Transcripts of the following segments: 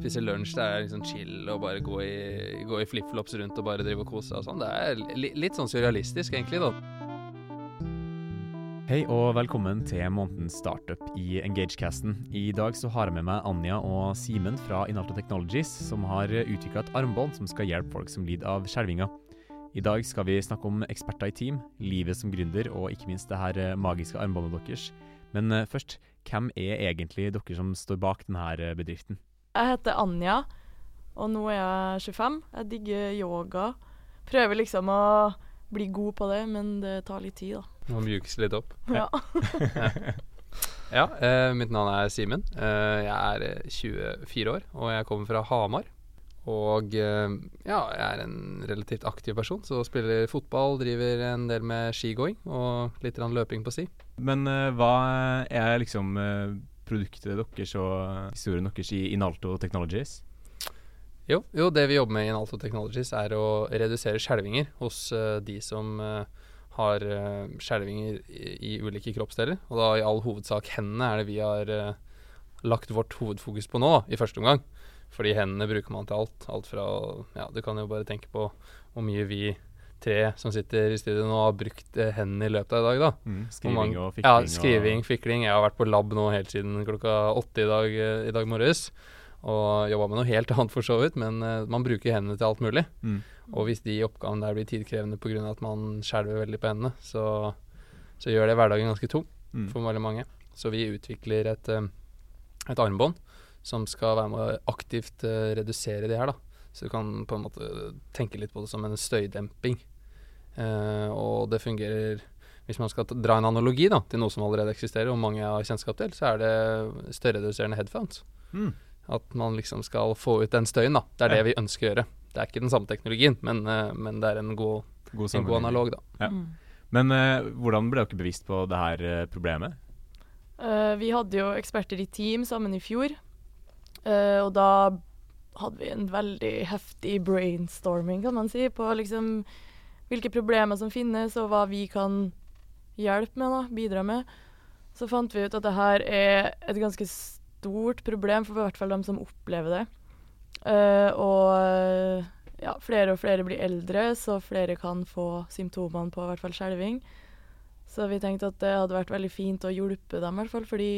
spise lunsj, det er liksom chill og bare gå i, gå i flipflops rundt og bare drive og kose seg og sånn. Det er li, litt sånn surrealistisk, egentlig, da. Hei og velkommen til månedens startup i Engagecasten. I dag så har jeg med meg Anja og Simen fra Inalto Technologies, som har utvikla et armbånd som skal hjelpe folk som lider av skjelvinger. I dag skal vi snakke om eksperter i team, livet som gründer og ikke minst det her eh, magiske armbåndet deres. Men eh, først, hvem er egentlig dere som står bak denne eh, bedriften? Jeg heter Anja, og nå er jeg 25. Jeg digger yoga. Prøver liksom å bli god på det, men det tar litt tid, da. Må mjukes litt opp. Ja. Ja, eh, mitt navn er Simen. Eh, jeg er eh, 24 år, og jeg kommer fra Hamar. Og eh, ja, jeg er en relativt aktiv person, så spiller fotball, driver en del med skigåing og litt løping på si. Men uh, hva er liksom eh, produktet deres og historien deres i Inalto Technologies? Jo, jo, det vi jobber med i Inalto Technologies er å redusere skjelvinger hos uh, de som uh, har uh, skjelvinger i, i ulike kroppsdeler. Og da i all hovedsak hendene er det vi har eh, lagt vårt hovedfokus på nå, i første omgang. Fordi hendene bruker man til alt. Alt fra Ja, du kan jo bare tenke på hvor mye vi tre som sitter i studio nå har brukt eh, hendene i løpet av i dag, da. Mm, skriving og fikling? Ja, skriving, fikling. Jeg har vært på lab nå helt siden klokka åtte i dag, eh, i dag morges. Og jobba med noe helt annet for så vidt, men uh, man bruker hendene til alt mulig. Og, mm. Og hvis de oppgavene der blir tidkrevende pga. at man skjelver veldig på hendene, så, så gjør det hverdagen ganske tung mm. for veldig mange. Så vi utvikler et, et armbånd som skal være med å aktivt redusere det her. da. Så du kan på en måte tenke litt på det som en støydemping. Eh, og det fungerer Hvis man skal dra en analogi da, til noe som allerede eksisterer, og mange har kjennskap til, så er det støyreduserende headphones. Mm. At man liksom skal få ut den støyen. da. Det er Ja. det vi ønsker å gjøre. Det er ikke den samme teknologien, men, eh, men det er en god, God en god analog, da. Ja. Mm. Men eh, hvordan ble dere bevisst på det her problemet? Uh, vi hadde jo eksperter i team sammen i fjor, uh, og da hadde vi en veldig heftig brainstorming, kan man si, på liksom hvilke problemer som finnes, og hva vi kan hjelpe med, da, bidra med. Så fant vi ut at det her er et ganske stort problem for i hvert fall dem som opplever det. Uh, og eh, ja, flere og flere blir eldre, så flere kan få symptomene på i hvert fall skjelving. Så vi tenkte at det hadde vært veldig fint å hjelpe dem, i hvert fall, fordi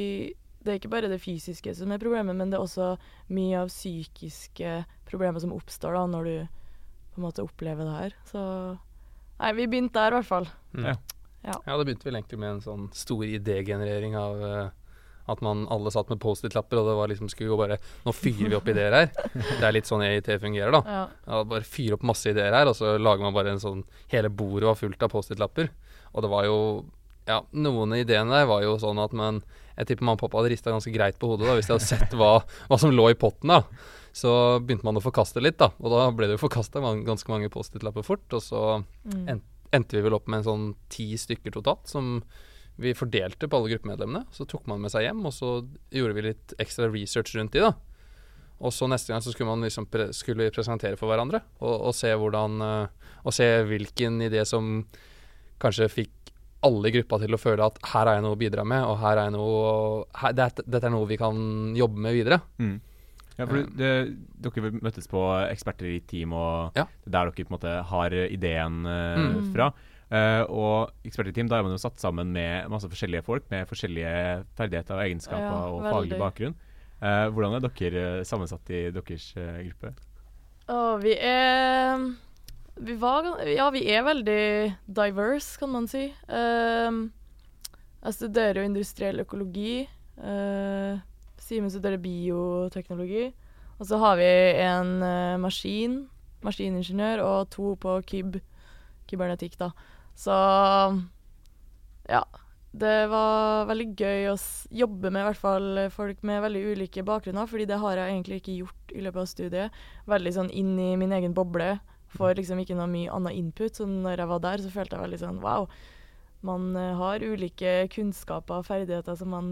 det er ikke bare det fysiske som er problemet, men det er også mye av psykiske problemer som oppstår da, når du på en måte opplever det her. Så nei, vi begynte der, i hvert fall. Mm. Ja. Ja. Ja, det begynte vel egentlig med en sånn stor idégenerering av uh, at man alle satt med Post-It-lapper, og det var liksom skulle jo bare Nå fyrer vi opp ideer her. Det er litt sånn EIT fungerer, da. Ja. Ja, bare fyre opp masse ideer her, og så lager man bare en sånn Hele bordet var fullt av Post-It-lapper. Og det var jo Ja, noen av ideene der var jo sånn at man Jeg tipper mamma og pappa hadde rista ganske greit på hodet da, hvis de hadde sett hva, hva som lå i potten. da Så begynte man å forkaste litt, da. Og da ble det jo forkasta ganske mange Post-It-lapper fort. Og så Mm. Endte vi vel opp med en sånn ti stykker totalt, som vi fordelte på alle gruppemedlemmene. Så tok man med seg hjem, og så gjorde vi litt ekstra research rundt de, da. Og så neste gang så skulle man liksom pre skulle vi presentere for hverandre, og, og se hvordan eh, Og se hvilken idé som kanskje fikk alle i gruppa til å føle at her er jeg noe å bidra med, og her er jeg noe her, dette, dette er noe vi kan jobbe med videre. Mm. Ja, for Ja. det, dere møttes på eksperter i team, og Ja. det er der dere på en måte har ideen uh, Mm. fra. Uh, og eksperter i team, da er man jo satt sammen med masse forskjellige folk med forskjellige ferdigheter og egenskaper Ja, og faglig bakgrunn. Uh, hvordan er dere eh, sammensatt i deres eh, gruppe? Oh, vi er vi var, Ja, vi er veldig diverse, kan man si. Ehm, jeg studerer jo industriell økologi. Uh, Simen studerer bioteknologi. Og så har vi en uh, maskin, maskiningeniør, og to på KIB, kybernetikk, da. Så ja. Det var veldig gøy å jobbe med i hvert fall folk med veldig ulike bakgrunner, fordi det har jeg egentlig ikke gjort i løpet av studiet. Veldig sånn inn i min egen boble. Får liksom ikke noe mye annet input. Så når jeg var der, så følte jeg veldig sånn wow. Man eh, har ulike kunnskaper og ferdigheter som man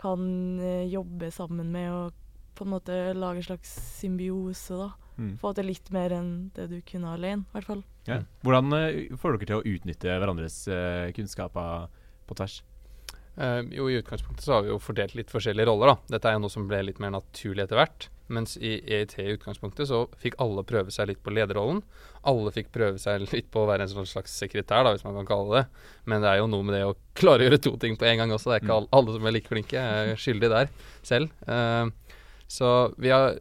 kan eh, jobbe sammen med og på en måte lage en slags symbiose, da. Mm. Få til litt mer enn det du kunne alene, i hvert fall. Ja. Hvordan uh, får dere til å utnytte hverandres uh, kunnskaper på tvers? Uh, jo, I utgangspunktet så har vi jo fordelt litt forskjellige roller. da. Dette er jo noe som ble litt mer naturlig etter hvert. Mens i EIT i utgangspunktet så fikk alle prøve seg litt på lederrollen. Alle fikk prøve seg litt på å være en sånn slags sekretær, da, hvis man kan kalle det. Men det er jo noe med det å klare å gjøre to ting på en gang også. Det er ikke alle, alle som er like flinke. Jeg er skyldig der selv. Uh, så vi har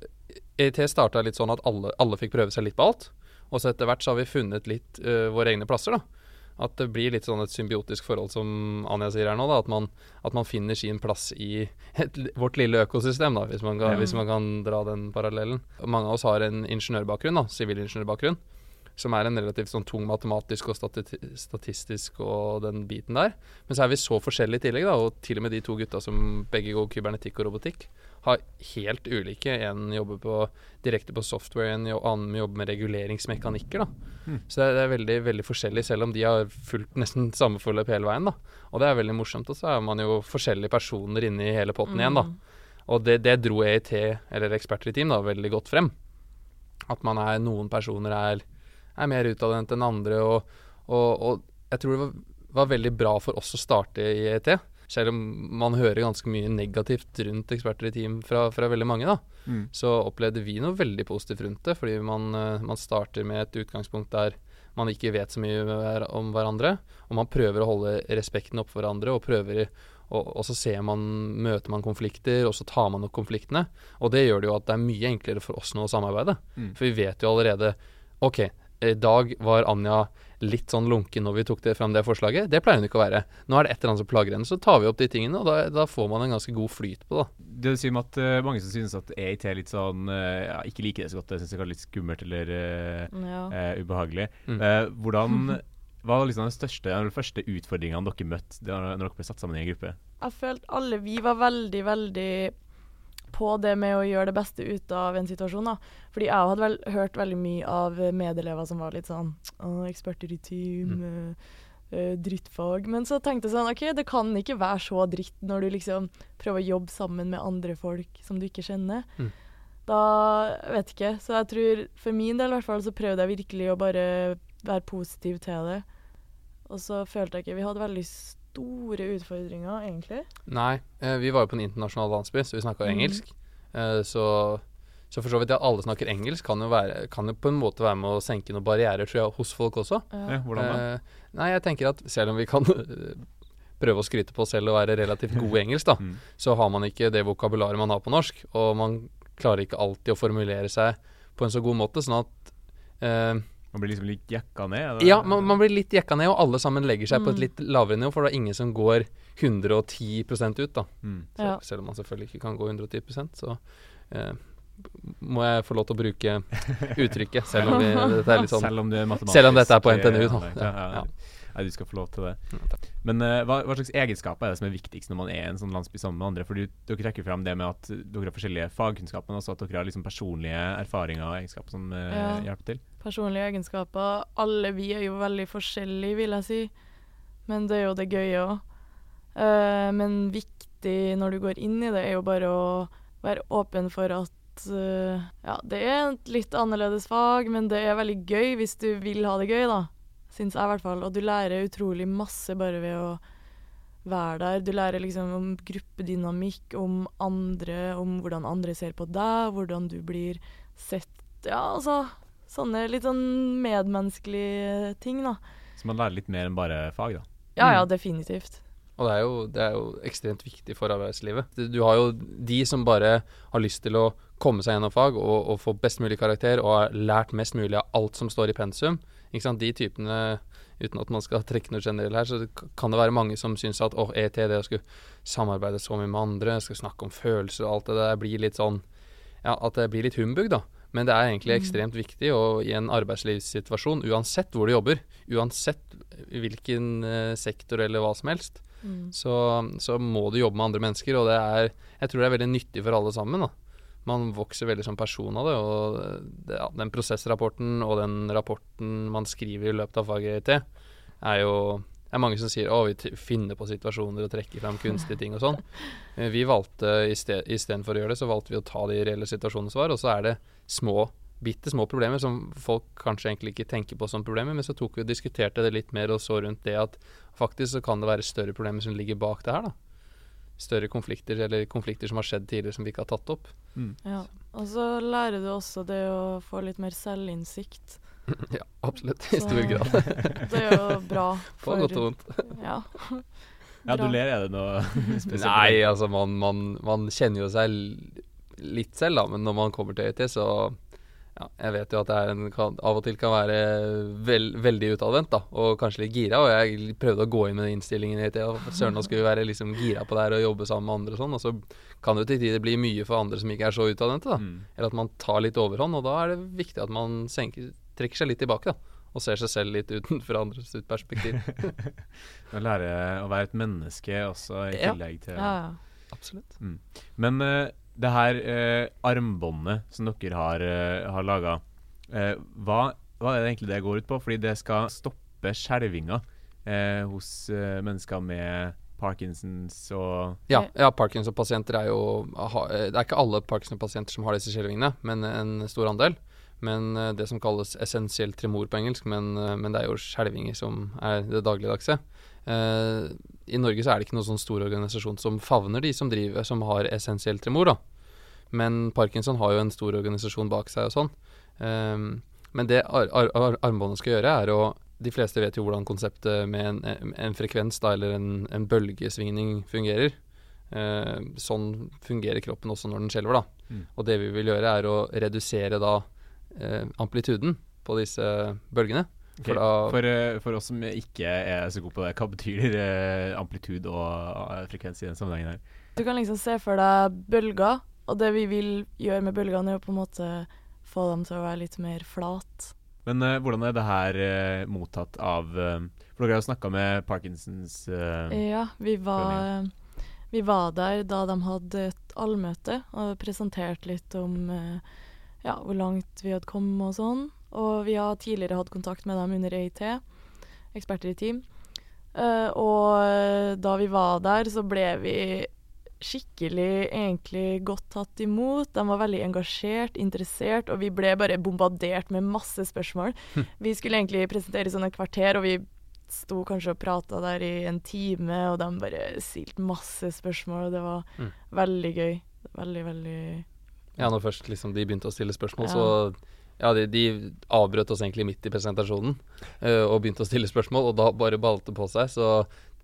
EIT starta litt sånn at alle, alle, fikk prøve seg litt på alt. Og så etter hvert så har vi funnet litt uh, våre egne plasser, da. At det blir litt sånn et symbiotisk forhold, som Anja sier her nå. Da, at, man, at man finner sin plass i et, vårt lille økosystem, da, hvis man, kan, ja. hvis man kan dra den parallellen. Mange av oss har en ingeniørbakgrunn, da, sivilingeniørbakgrunn som er en relativt sånn tung matematisk og stati statistisk og den biten der. Men så er vi så forskjellige i tillegg, da, og til og med de to gutta som begge går kybernetikk og robotikk, har helt ulike. En jobber på, direkte på software, en annen jobber med reguleringsmekanikker. da. Mm. Så det er, det er, veldig veldig forskjellig, selv om de har fulgt nesten samme forløp hele veien. da. Og det er veldig morsomt. Og så er man jo forskjellige personer inne i hele potten mm. igjen, da. Og det, det dro EIT, eller eksperter i team, da, veldig godt frem. At man er Noen personer er er mer utadvendt enn andre. Og, og, og, jeg tror det var, var, veldig bra for oss å starte i ET. Selv om man hører ganske mye negativt rundt eksperter i team fra, fra veldig mange, da, mm. så opplevde vi noe veldig positivt rundt det. Fordi man, eh, man, starter med et utgangspunkt der man ikke vet så mye om hverandre. Og man prøver å holde respekten opp for hverandre, og prøver og, og, så ser man, møter man konflikter, og så tar man opp konfliktene. Og det gjør det jo at det er mye enklere for oss nå å samarbeide. Mm. For vi vet jo allerede OK, i dag var Anja litt sånn lunken når vi tok det fram det forslaget. Det pleier hun ikke å være. Nå er det et eller annet som plager henne. Så tar vi opp de tingene, og da, da får man en ganske god flyt på det. Det du sier med at uh, mange som synes at EIT er litt sånn uh, ja, Ikke liker det så godt, det syns jeg er litt skummelt eller uh, ja. ubehagelig. Mm. hvordan hva var liksom den største, den første utfordringene dere møtte når dere ble satt sammen i en gruppe? Jeg følte alle vi var veldig, veldig på det med å gjøre det beste ut av en situasjon. da. Fordi jeg hadde vel hørt veldig mye av medelever som var litt sånn eksperter i team, mm. øh, drittfag. Men så tenkte jeg sånn OK, det kan ikke være så dritt når du liksom prøver å jobbe sammen med andre folk som du ikke kjenner. Mm. Da vet ikke. Så jeg tror for min del i hvert fall så prøvde jeg virkelig å bare være positiv til det. Og så følte jeg ikke Vi hadde veldig store utfordringer, egentlig? Nei, eh, vi var jo på en internasjonal landsby, så vi snakka mm. engelsk. Eh, så, så, for så vidt at alle snakker engelsk, kan jo, være, kan jo, på en måte være med å senke noen barrierer, tror jeg, hos folk også. Ja. hvordan da? Eh, nei, jeg tenker at selv om vi kan prøve å skryte på oss selv og være relativt gode i engelsk, da, mm. så har man ikke det vokabularet man har på norsk, og man klarer ikke alltid å formulere seg på en så god måte, sånn at eh, man blir liksom litt jekka ned? Eller? Ja, man, man, blir litt jekka ned, og alle sammen legger seg mm. på et litt lavere nivå, for det er ingen som går 110% ut, da. Mm. Så, ja. Selv om man selvfølgelig ikke kan gå 110% så eh, må jeg få lov til å bruke uttrykket, selv om, vi, dette er litt sånn Selv om, er selv om dette er på NTNU, da. Ja, ja, Nei, du skal få lov til det. Men uh, hva, hva, slags egenskaper er det som er viktigst når man er en sånn landsby sammen med andre? For dere trekker fram det med at dere har forskjellige fagkunnskaper, men også at dere har liksom personlige erfaringer og egenskaper som uh, ja. hjelper til. Personlige egenskaper. Alle vi er jo veldig forskjellige, vil jeg si. Men det er jo det gøye òg. Uh, eh, men viktig når du går inn i det, er jo bare å være åpen for at ja, det er et litt annerledes fag, men det er veldig gøy hvis du vil ha det gøy, da syns jeg i hvert fall. Og du lærer utrolig masse bare ved å være der. Du lærer liksom om gruppedynamikk, om andre, om hvordan andre ser på deg, hvordan du blir sett. Ja, altså sånne litt sånn medmenneskelige ting, da. Så man lærer litt mer enn bare fag, da? Ja, ja, mm. definitivt. Og det er, jo, det er, jo, ekstremt viktig for arbeidslivet. Du har jo de som bare har lyst til å komme seg gjennom fag og, og få best mulig karakter og har lært mest mulig av alt som står i pensum. De typene, uten at man skal trekke noe generelt her, så kan det være mange som syns at åh, ET, det å skulle samarbeide så mye med andre, skal snakke om følelser og alt det der, blir litt sånn Ja, at det blir litt humbug, da. Men det er egentlig mm. ekstremt viktig, og i en arbeidslivssituasjon, uansett hvor du jobber, uansett hvilken uh, sektor eller hva som helst, mm. så, så, må du jobbe med andre mennesker, og det er Jeg tror det er veldig nyttig for alle sammen, da man vokser veldig som person av det. Og det, ja, den prosessrapporten og den rapporten man skriver i løpet av faget IT, er jo det er mange som sier å, vi finner på situasjoner og trekker fram kunstige ting og sånn. Eh, vi valgte istedenfor å gjøre det, så valgte vi å ta de reelle situasjonene svar. Og så er det små, bitte små problemer som folk kanskje egentlig ikke tenker på som problemer. Men så tok vi og diskuterte det litt mer og så rundt det at faktisk så kan det være større problemer som ligger bak det her, da. Større konflikter, eller konflikter som har skjedd tidligere som vi ikke har tatt opp. Ja. Og så lærer du også det å få litt mer selvinnsikt. ja, absolutt. I stor Så- grad. Det er jo bra På godt og vondt. Ja. Ja, du ler. Er det noe spesielt? Nei, altså man, man, man kjenner jo seg litt selv, da, men når man kommer til EIT, så ja, jeg vet jo at det er en, kan, av og til kan være vel, veldig utadvendt, da, og kanskje litt gira. Og jeg prøvde å gå inn med den innstillingen i EIT, og søren, nå skulle vi være liksom gira på det her og jobbe sammen med andre og sånn. Og så kan det jo til tider bli mye for andre som ikke er så utadvendte, da. Mm. Eller at man tar litt overhånd, og da er det viktig at man senker, trekker seg litt tilbake, da. Og ser seg selv litt utenfor andres perspektiv. Å lære å være et menneske også, i Ja. tillegg til ja, ja. Absolutt. Men eh, det her eh, armbåndet som dere har, uh, har laga, hva, hva er det egentlig det går ut på? Fordi det skal stoppe skjelvinga eh, hos eh, mennesker med Parkinsons og Ja, ja Parkinson-pasienter er jo ha, Det er ikke alle Parkinson-pasienter som har disse skjelvingene, men en stor andel. Men eh, det som kalles essensiell tremor på engelsk, men, eh, men det er jo skjelvinger som er det dagligdagse. Eh, I Norge så er det ikke noen sånn stor organisasjon som favner de som driver som har essensiell tremor, da. Men Parkinson har jo en stor organisasjon bak seg og sånn. Um, men det ar ar ar armbåndet skal gjøre, er å De fleste vet jo hvordan konseptet med en, en, en frekvens, da, eller en, en bølgesvingning, fungerer. Uh, sånn fungerer kroppen også når den skjelver, da. Mm. Og det vi vil gjøre, er å redusere da uh, amplituden på disse bølgene. Ok, For da- for, eh, for oss som ikke er så gode på det, hva betyr amplitud amplitude og eh, frekvens i den sammenhengen her? Du kan liksom se for deg bølger, og det vi vil gjøre med bølgene, er å på en måte få dem til å være litt mer flat. Men uh, hvordan er det her uh, mottatt av uh, For dere har snakka med Parkinsons eh, Ja, vi var, vi var der da de hadde et allmøte og presenterte litt om eh, ja, hvor langt vi hadde kommet og sånn. Og vi har tidligere hatt kontakt med dem under EIT, eksperter i team. Uh, og eh, da vi var der, så ble vi skikkelig egentlig godt tatt imot. De var veldig engasjert, interessert, og vi ble bare bombardert med masse spørsmål. Vi skulle egentlig presentere sånn et kvarter, og vi sto kanskje og prata der i en time, og de bare stilte masse spørsmål, og det var Mm. veldig gøy. Veldig, veldig Ja, når først liksom de begynte å stille spørsmål, Ja. så ja, de, de avbrøt oss egentlig midt i presentasjonen uh, og begynte å stille spørsmål, og da bare balte på seg. Så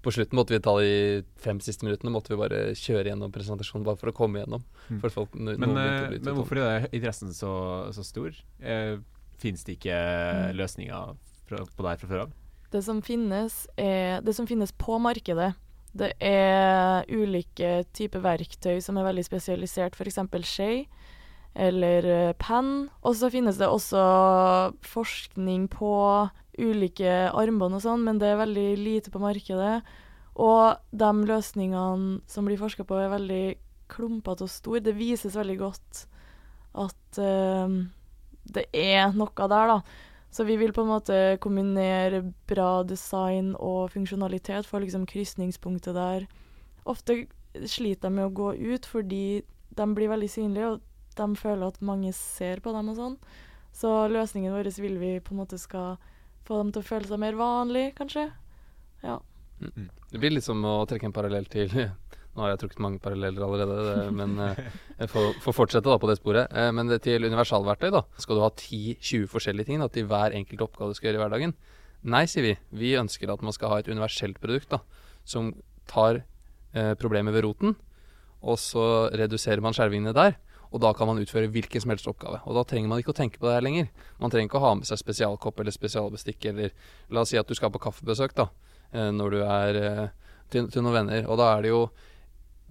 på slutten måtte vi ta de fem siste minuttene måtte vi bare kjøre gjennom presentasjonen bare for å komme gjennom. Mm. For folk, no, Men, eh, men hvorfor er interessen så, så stor? Eh, Fins det ikke Mm. løsninger fra, på deg fra før av? Det som finnes, er, det som finnes på markedet, det er ulike typer verktøy som er veldig spesialisert, f.eks. Shay eller eh, penn. Og så finnes det også forskning på ulike armbånd og sånn, men det er veldig lite på markedet. Og de løsningene som blir forska på, er veldig klumpete og store. Det vises veldig godt at uh, det er noe der, da. Så vi vil på en måte kombinere bra design og funksjonalitet, for liksom krysningspunktet der. Ofte sliter de med å gå ut fordi de blir veldig synlige, og de føler at mange ser på dem og sånn. Så løsningen vår vil vi på en måte skal få dem til å føle seg mer vanlig, kanskje. Ja. Det blir litt som å trekke en parallell til Nå har jeg trukket mange paralleller allerede, det- men eh, jeg får, får fortsette da på det sporet. Eh, Men det til universalverktøy, da. Skal du ha 10-20 forskjellige ting da, til hver enkelt oppgave du skal gjøre i hverdagen? Nei, sier vi. Vi ønsker at man skal ha et universelt produkt da, som tar eh, problemet ved roten, og så reduserer man skjervingene der. Og da kan man utføre hvilken som helst oppgave. Og da trenger man ikke å tenke på det her lenger. Man trenger ikke å ha med seg spesialkopp eller spesialbestikk eller La oss si at du skal på kaffebesøk da, eh, når du er eh, til, til noen venner. Og da er det jo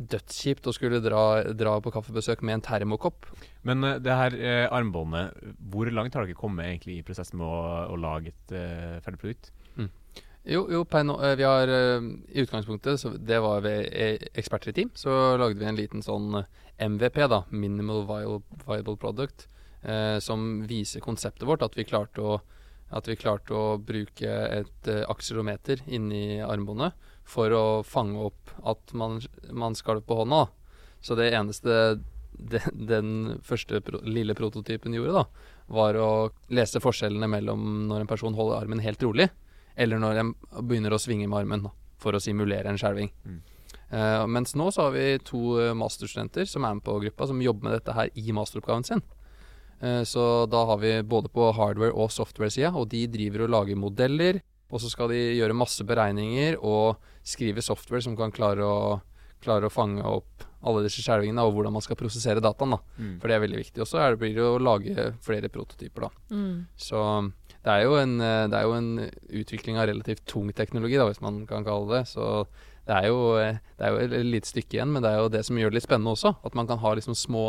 dødskjipt å skulle dra, dra på kaffebesøk med en termokopp. Men eh, det her eh, armbåndet, hvor langt har dere kommet egentlig i prosessen med å, å lage et eh, ferdig produkt? Jo, jo no, vi har i utgangspunktet, så det var ved eksperter i team, så lagde vi en liten sånn MVP, da, Minimal Viable, Product, eh, som viser konseptet vårt, at vi klarte å, vi klarte å bruke et eh, akselometer inni armbåndet for å fange opp at man, man skalv på hånda. Da. Så det eneste de, den første pro, lille prototypen gjorde, da, var å lese forskjellene mellom når en person holder armen helt rolig, eller når en begynner å svinge med armen da, for å simulere en skjelving. Mm. Eh, mens nå så har vi to eh, masterstudenter som er med på gruppa, som jobber med dette her i masteroppgaven sin. Uh, så da har vi både på hardware- og software-sida, og de driver og lager modeller. Og så skal de gjøre masse beregninger og skrive software som kan klare å, klare å fange opp alle disse skjelvingene, og hvordan man skal prosessere dataen. da. Mm. For det er veldig viktig. Og så det- blir det å lage flere prototyper, da. Mm. Så det er, jo en, det er jo en utvikling av relativt tung teknologi, da, hvis man kan kalle det. Så det er jo, eh, det er jo et lite stykke igjen, men det er jo det som gjør det litt spennende også. At man kan ha liksom små,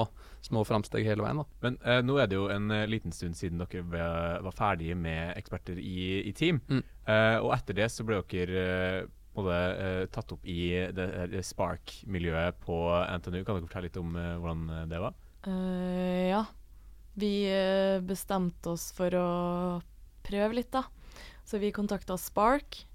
små framsteg hele veien. da. Men eh, nå er det jo en eh, liten stund siden dere var, var ferdige med eksperter i, i team. Mm. Eh, og etter det så ble dere eh, både eh, tatt opp i det, det Spark-miljøet på NTNU. Kan dere fortelle litt om eh, hvordan det var? Uh, ja. Vi bestemte oss for å prøve litt, da. Så vi kontakta Spark.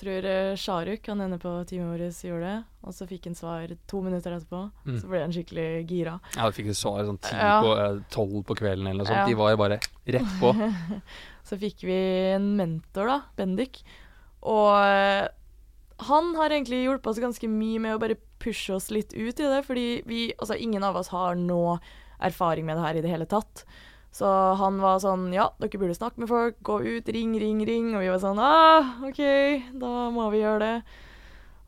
Tror uh, Sharuk, han ender på teamet vårt, gjorde det. Og så fikk han svar to minutter etterpå. Mm. Så ble han skikkelig gira. Ja, du fikk et svar sånn ti Ja. på eh, tolv på kvelden eller noe sånt. Ja. De var jo bare rett på. så fikk vi en mentor, da, Bendik. Og eh, han har egentlig hjulpet oss ganske mye med å bare pushe oss litt ut i det, fordi vi, altså ingen av oss har nå erfaring med det her i det hele tatt. Så han var sånn Ja, dere burde snakke med folk. Gå ut, ring, ring, ring. Og vi var sånn Ah, OK, da må vi gjøre det.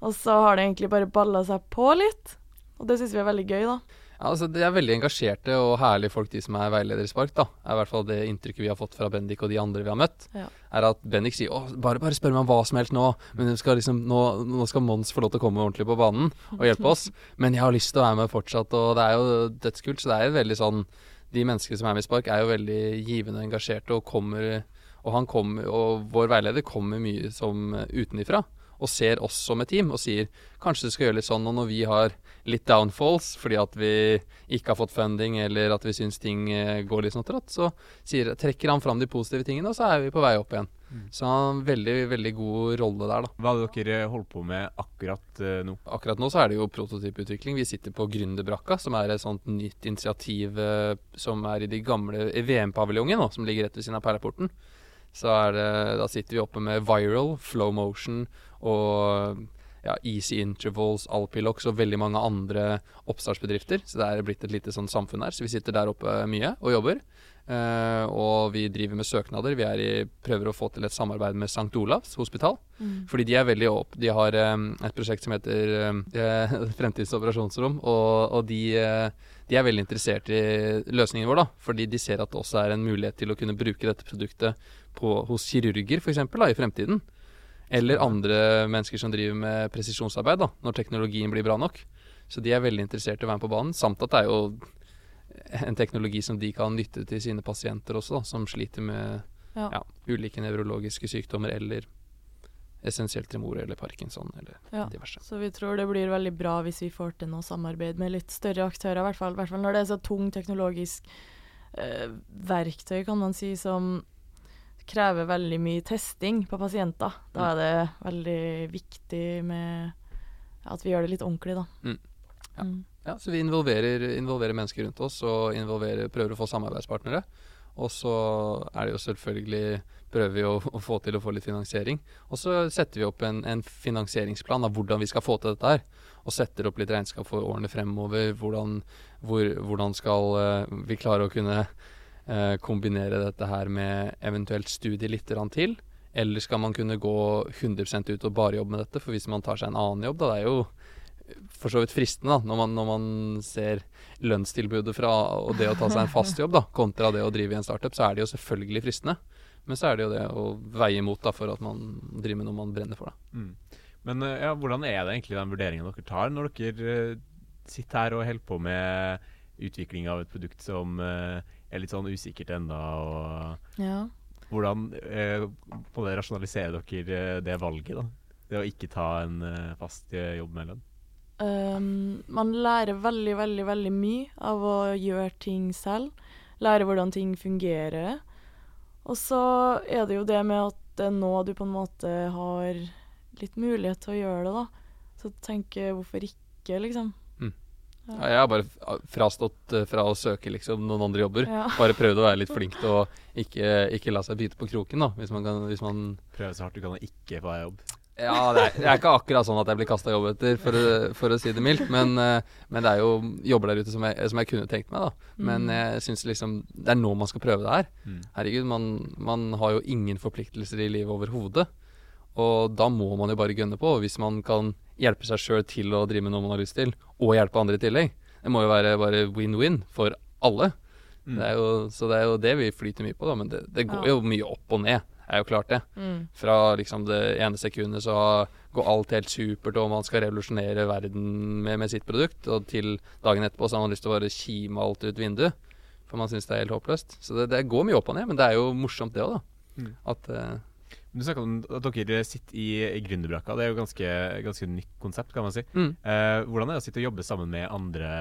Og så har det egentlig bare balla seg på litt. Og det syns vi er veldig gøy, da. Ja, altså, de er veldig engasjerte og herlige folk, de som er veiledere i Spark. da. er i hvert fall det inntrykket vi har fått fra Bendik og de andre vi har møtt. Ja. Er at Bendik sier å, bare, bare spør meg om hva som helst nå, men skal liksom, nå, nå skal Mons få lov til å komme ordentlig på banen og hjelpe oss. Men jeg har lyst til å være med fortsatt, og det er jo dødskult. Så det er jo veldig sånn De menneskene som er med i Spark, er jo veldig givende og engasjerte og kommer Og kommer, og vår veileder kommer mye som utenifra og ser oss som et team og sier kanskje du skal gjøre litt sånn, og når vi har litt downfalls fordi at vi ikke har fått funding eller at vi syns ting eh, går litt sånn trått, så sier, trekker han fram de positive tingene, og så er vi på vei opp igjen. Mm. Så han har en veldig, veldig god rolle der, da. Hva det dere holdt på med akkurat uh, nå? Akkurat nå så er det jo prototypeutvikling. Vi sitter på Gründerbrakka, som er et sånt nytt initiativ uh, som er i de gamle VM-paviljongen, som ligger rett ved siden av Perleporten. Så er det, da sitter vi oppe med Viral, Flow Motion og ja, Easy Intervals, Alpilox og veldig mange andre oppstartsbedrifter. Så det er blitt et lite sånn samfunn her. Så vi sitter der oppe mye og jobber. Uh, og vi driver med søknader. Vi i, prøver å få til et samarbeid med St. Olavs hospital. Mm. Fordi de er veldig opp De har um, et prosjekt som heter um, Fremtidens operasjonsrom, og, og de, uh, de er veldig interessert i løsningen vår, da. Fordi de ser at det også er en mulighet til å kunne bruke dette produktet på, hos kirurger, f.eks., i fremtiden. Eller andre mennesker som driver med presisjonsarbeid, da, når teknologien blir bra nok. Så de er veldig interessert i å være med på banen. Samt at det er jo en teknologi som de kan nytte til sine pasienter også, da, som sliter med Ja. ja, ulike nevrologiske sykdommer eller essensielt tremor eller parkinson eller Ja. diverse. Så vi tror det blir veldig bra hvis vi får til noe samarbeid med litt større aktører, i hvert fall, hvert fall når det er så tung teknologisk eh, verktøy, kan man si, som krever veldig mye testing på pasienter. Da er det veldig viktig med at vi gjør det litt ordentlig, da. Mm. Ja. Mm. Ja, så vi involverer, involverer mennesker rundt oss og prøver å få samarbeidspartnere. Og så er det jo selvfølgelig prøver vi å, å få til å få litt finansiering. Og så setter vi opp en, en finansieringsplan av hvordan vi skal få til dette her. Og setter opp litt regnskap for årene fremover. Hvordan, hvor, hvordan skal eh, vi klare å kunne kombinere dette her med eventuelt studie litt til. Eller skal man kunne gå 100 ut og bare jobbe med dette? For hvis man tar seg en annen jobb, da det er jo for så vidt fristende, da, når man, når man ser lønnstilbudet fra og det å ta seg en fast jobb, da, kontra det å drive i en startup, så er det jo selvfølgelig fristende. Men så er det jo det å veie imot da, for at man driver med noe man brenner for. Da. Mm. Men eh, ja, hvordan er det egentlig den vurderingen dere tar når dere eh, sitter her og holder på med utvikling av et produkt som eh, er litt sånn usikkert og Ja. hvordan eh, på det rasjonaliserer dere eh, det valget, da? Det å ikke ta en eh, fast eh, jobb med lønn? Um, man lærer veldig, veldig, veldig mye av å gjøre ting selv. Lære hvordan ting fungerer. Og så er det jo det med at det er nå du på en måte har litt mulighet til å gjøre det, da. Så tenker hvorfor ikke, liksom. Ja, jeg har bare frastått eh, fra å søke liksom noen andre jobber. Ja. Bare prøvd å være litt flink til å ikke, ikke la seg bite på kroken, da, hvis man kan hvis man, Prøve så hardt du kan å ikke få deg jobb. Ja, det er, det er ikke akkurat sånn at jeg blir kasta jobb etter, for, for å si det mildt. Men, eh, men det er jo jobber der ute som jeg, som jeg kunne tenkt meg, da. Men Mm. jeg syns liksom det er nå man skal prøve det her. Mm. Herregud, man, man har jo ingen forpliktelser i livet overhodet. Og da må man jo bare gønne på. Hvis man kan hjelpe seg sjøl til å drive med noe man har lyst til, og hjelpe andre i tillegg. Det må jo være bare win-win for alle. Mm. Det er jo, så det er jo det vi flyter mye på, da. Men det, det går Ja. jo mye opp og ned. Det er jo klart det. Mm. Fra liksom det ene sekundet så går alt helt supert, og man skal revolusjonere verden med, med sitt produkt, og til dagen etterpå så har man lyst til å bare kime alt ut vinduet. For man syns det er helt håpløst. Så det, det går mye opp og ned, men det er jo morsomt det òg, da. Mm. At eh, Du snakka om at dere sitter i, i gründerbrakka. Det er jo ganske, ganske nytt konsept, kan man si. mm. Eh, hvordan er det å sitte og jobbe sammen med andre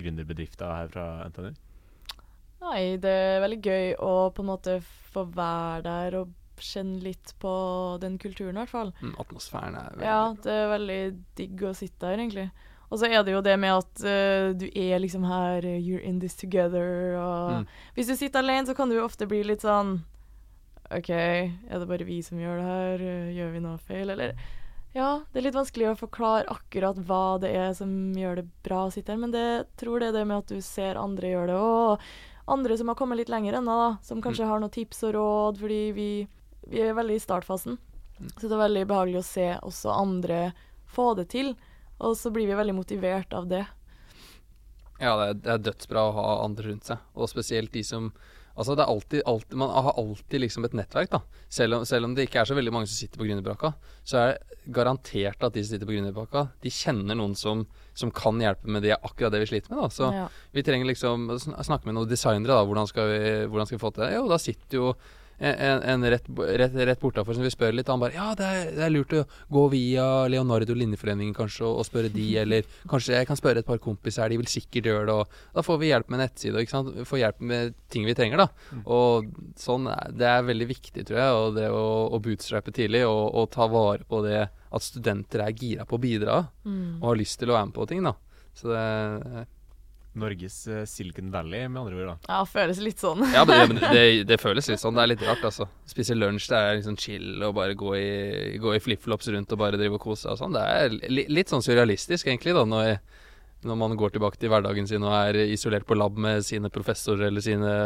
gründerbedrifter her fra NTNU? Nei, det er veldig gøy å på en måte få være der og kjenne litt på den kulturen, i hvert fall. mm, Atmosfæren er veldig Ja, det er veldig digg å sitte der, egentlig. Og så er det jo det med at uh, du er liksom her, eh, you're in this together, og Mm. Hvis du sitter alene, så kan du jo ofte bli litt sånn OK, er det bare vi som gjør det her? Gjør vi noe feil, eller? Ja, det er litt vanskelig å forklare akkurat hva det er som gjør det bra å sitte her, men det jeg tror det er det med at du ser andre gjøre det, og andre som har kommet litt lenger ennå, da, som kanskje har noen tips og råd, fordi vi, vi er veldig i startfasen. Mm. Så det er veldig behagelig å se også andre få det til, og så blir vi veldig motivert av det. Ja, det er, det er dødsbra å ha andre rundt seg, og spesielt de som Altså, det er alltid, alltid Man har alltid liksom et nettverk, da. Selv om, selv om det ikke er så veldig mange som sitter på gründerbrakka, så er det garantert at de som sitter på gründerbrakka, de kjenner noen som, som kan hjelpe med det akkurat det vi sliter med, da. Så ja. vi trenger liksom å snakke med noen designere, da. Hvordan skal vi, hvordan skal vi få til det? Jo, da sitter jo en, en, rett, rett, rett bortafor som vi spør litt, han bare Ja, det er, det er lurt å gå via Leonardo Linjeforeningen kanskje, og, og spørre de, eller kanskje jeg kan spørre et par kompiser de vil sikkert gjøre det, og da får vi hjelp med nettside, ikke sant. Får hjelp med ting vi trenger, da. Mm. Og sånn Det er veldig viktig, tror jeg, og det å, å bootstrappe tidlig, og, og ta vare på det at studenter er gira på å bidra, Mm. og har lyst til å være med på ting, da. Så det Norges eh, Silicon Valley, med andre ord. da. ja, føles litt sånn. Ja, men det, det, det føles litt sånn. Det er litt rart, altså. Spise lunsj, det er liksom chill og bare gå i, gå i flipflops rundt og bare drive og kose seg og sånn. Det er li, litt sånn surrealistisk, egentlig, da, når, når man går tilbake til hverdagen sin og er isolert på lab med sine professorer eller sine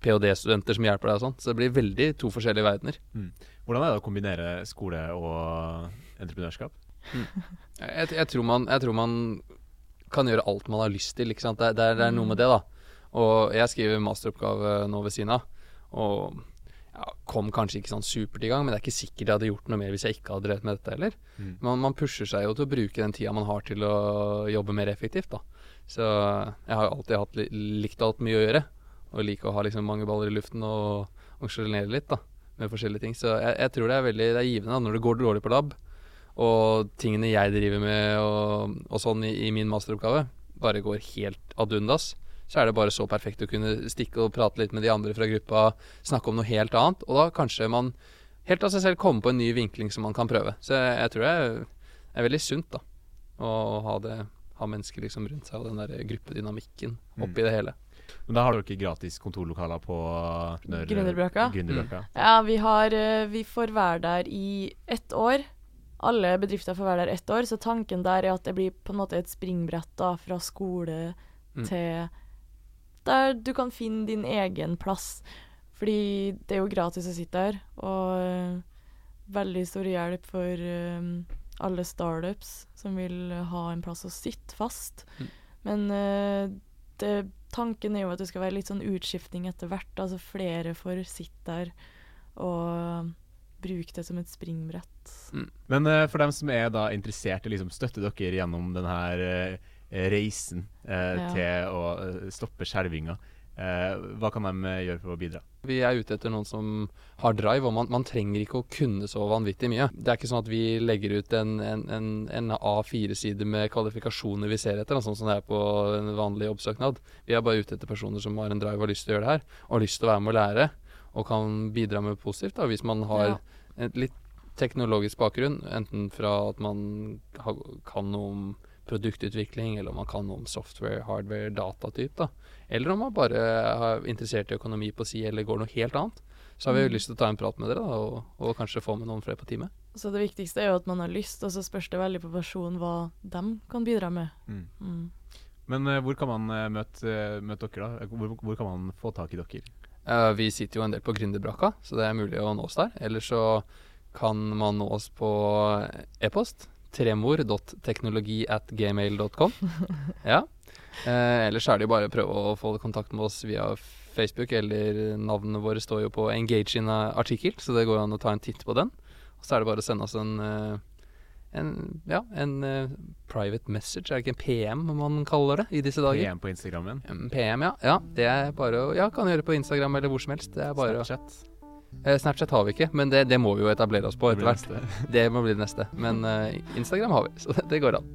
ph.d.-studenter som hjelper deg og sånn. Så det blir veldig to forskjellige verdener. Hvordan er det å kombinere skole og entreprenørskap? Jeg, jeg, tror man, jeg tror man kan gjøre alt man har lyst til. Ikke sant? Det, det, det er noe med det, da. Og jeg skriver masteroppgave nå ved siden av. Og ja, kom kanskje ikke sånn supert i gang, men det er ikke sikkert jeg hadde gjort noe mer hvis jeg ikke hadde drevet med dette heller. Mm. Man, man pusher seg jo til å bruke den tida man har til å jobbe mer effektivt, da. Så jeg har jo alltid hatt, li- likt alt mye å gjøre. Og liker å ha liksom mange baller i luften og, og litt, da. Med forskjellige ting. Så jeg, jeg tror det er veldig det er givende da, når det går dårlig på lab, og tingene jeg driver med og, og sånn i, i min masteroppgave, bare går helt ad undas, så er det bare så perfekt å kunne stikke og prate litt med de andre fra gruppa, snakke om noe helt annet, og da kanskje man helt av seg selv kommer på en ny vinkling som man kan prøve. Så jeg, jeg tror det er, er veldig sunt, da, å ha det ha mennesker liksom rundt seg og den der gruppedynamikken oppi det hele. Men da har dere gratis kontorlokaler på Gründerbrøka? Gründerbrakka. Ja, vi, har, eh, vi får være der i ett år. Alle bedrifter får være der ett år, så tanken der er at det blir på en måte et springbrett da, fra skole Mm. til der du kan finne din egen plass. Fordi det er jo gratis å sitte der, og veldig stor hjelp for eh, alle startups som vil ha en plass å sitte fast. Mm. Men uh, det, tanken er jo at det skal være litt sånn utskiftning etter hvert. Altså flere får sitte der og bruke det som et springbrett. Men uh, for dem som er da interessert i å liksom støtte dere gjennom denne uh, reisen uh, Ja. til å stoppe skjelvinga, eh, hva kan de gjøre for å bidra? Vi er ute etter noen som har drive, og man, man trenger ikke å kunne så vanvittig mye. Det er ikke sånn at vi legger ut en, en, en, en A4-side med kvalifikasjoner vi ser etter, sånn som det er på en vanlig jobbsøknad. Vi er bare ute etter personer som har en drive og har lyst til å gjøre det her, og har lyst til å være med å lære, og kan bidra med positivt. da, Hvis man har Ja. en litt teknologisk bakgrunn, enten fra at man ha, kan noe om produktutvikling, eller om man kan noe om software, hardware, datatyp, da. Eller om man bare er interessert i økonomi på si, eller går noe helt annet. Så har vi jo Mm. lyst til å ta en prat med dere, da, og, og kanskje få med noen flere på teamet. Så det viktigste er jo at man har lyst, og så spørs det veldig på personen hva de kan bidra med. Mm. Mm. Men uh, hvor kan man uh, møte, uh, møte dere, da? Hvor, hvor kan man få tak i dere? Eh, vi sitter jo en del på Gründerbrakka, så det er mulig å nå oss der. Eller så kan man nå oss på e-post. Tremor.teknologi.gmail.com. Ja. Eh, ellers er det jo bare å prøve å få kontakt med oss via Facebook, eller navnene våre står jo på Engage in artikkel, så det går an å ta en titt på den. Og så er det bare å sende oss en, eh, en, ja, en uh, private message, er det ikke en PM man kaller det i disse dager? PM på Instagrammen? En PM, ja. ja. Det er bare å Ja, kan gjøre på Instagram eller hvor som helst. Det er bare å Snapchat? Eh, Snapchat har vi ikke, men det, det må vi jo etablere oss på Det etter hvert. Det må bli det neste. Men uh, Instagram har vi, så det, det går an.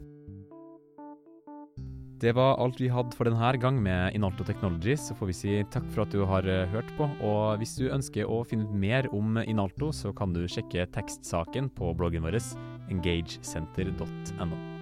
Det var alt vi hadde for denne gang med Inalto Technologies. Så får vi si takk for at du har hørt på. Og hvis du ønsker å finne ut mer om Inalto, så kan du sjekke tekstsaken på bloggen vår engagesenter.no.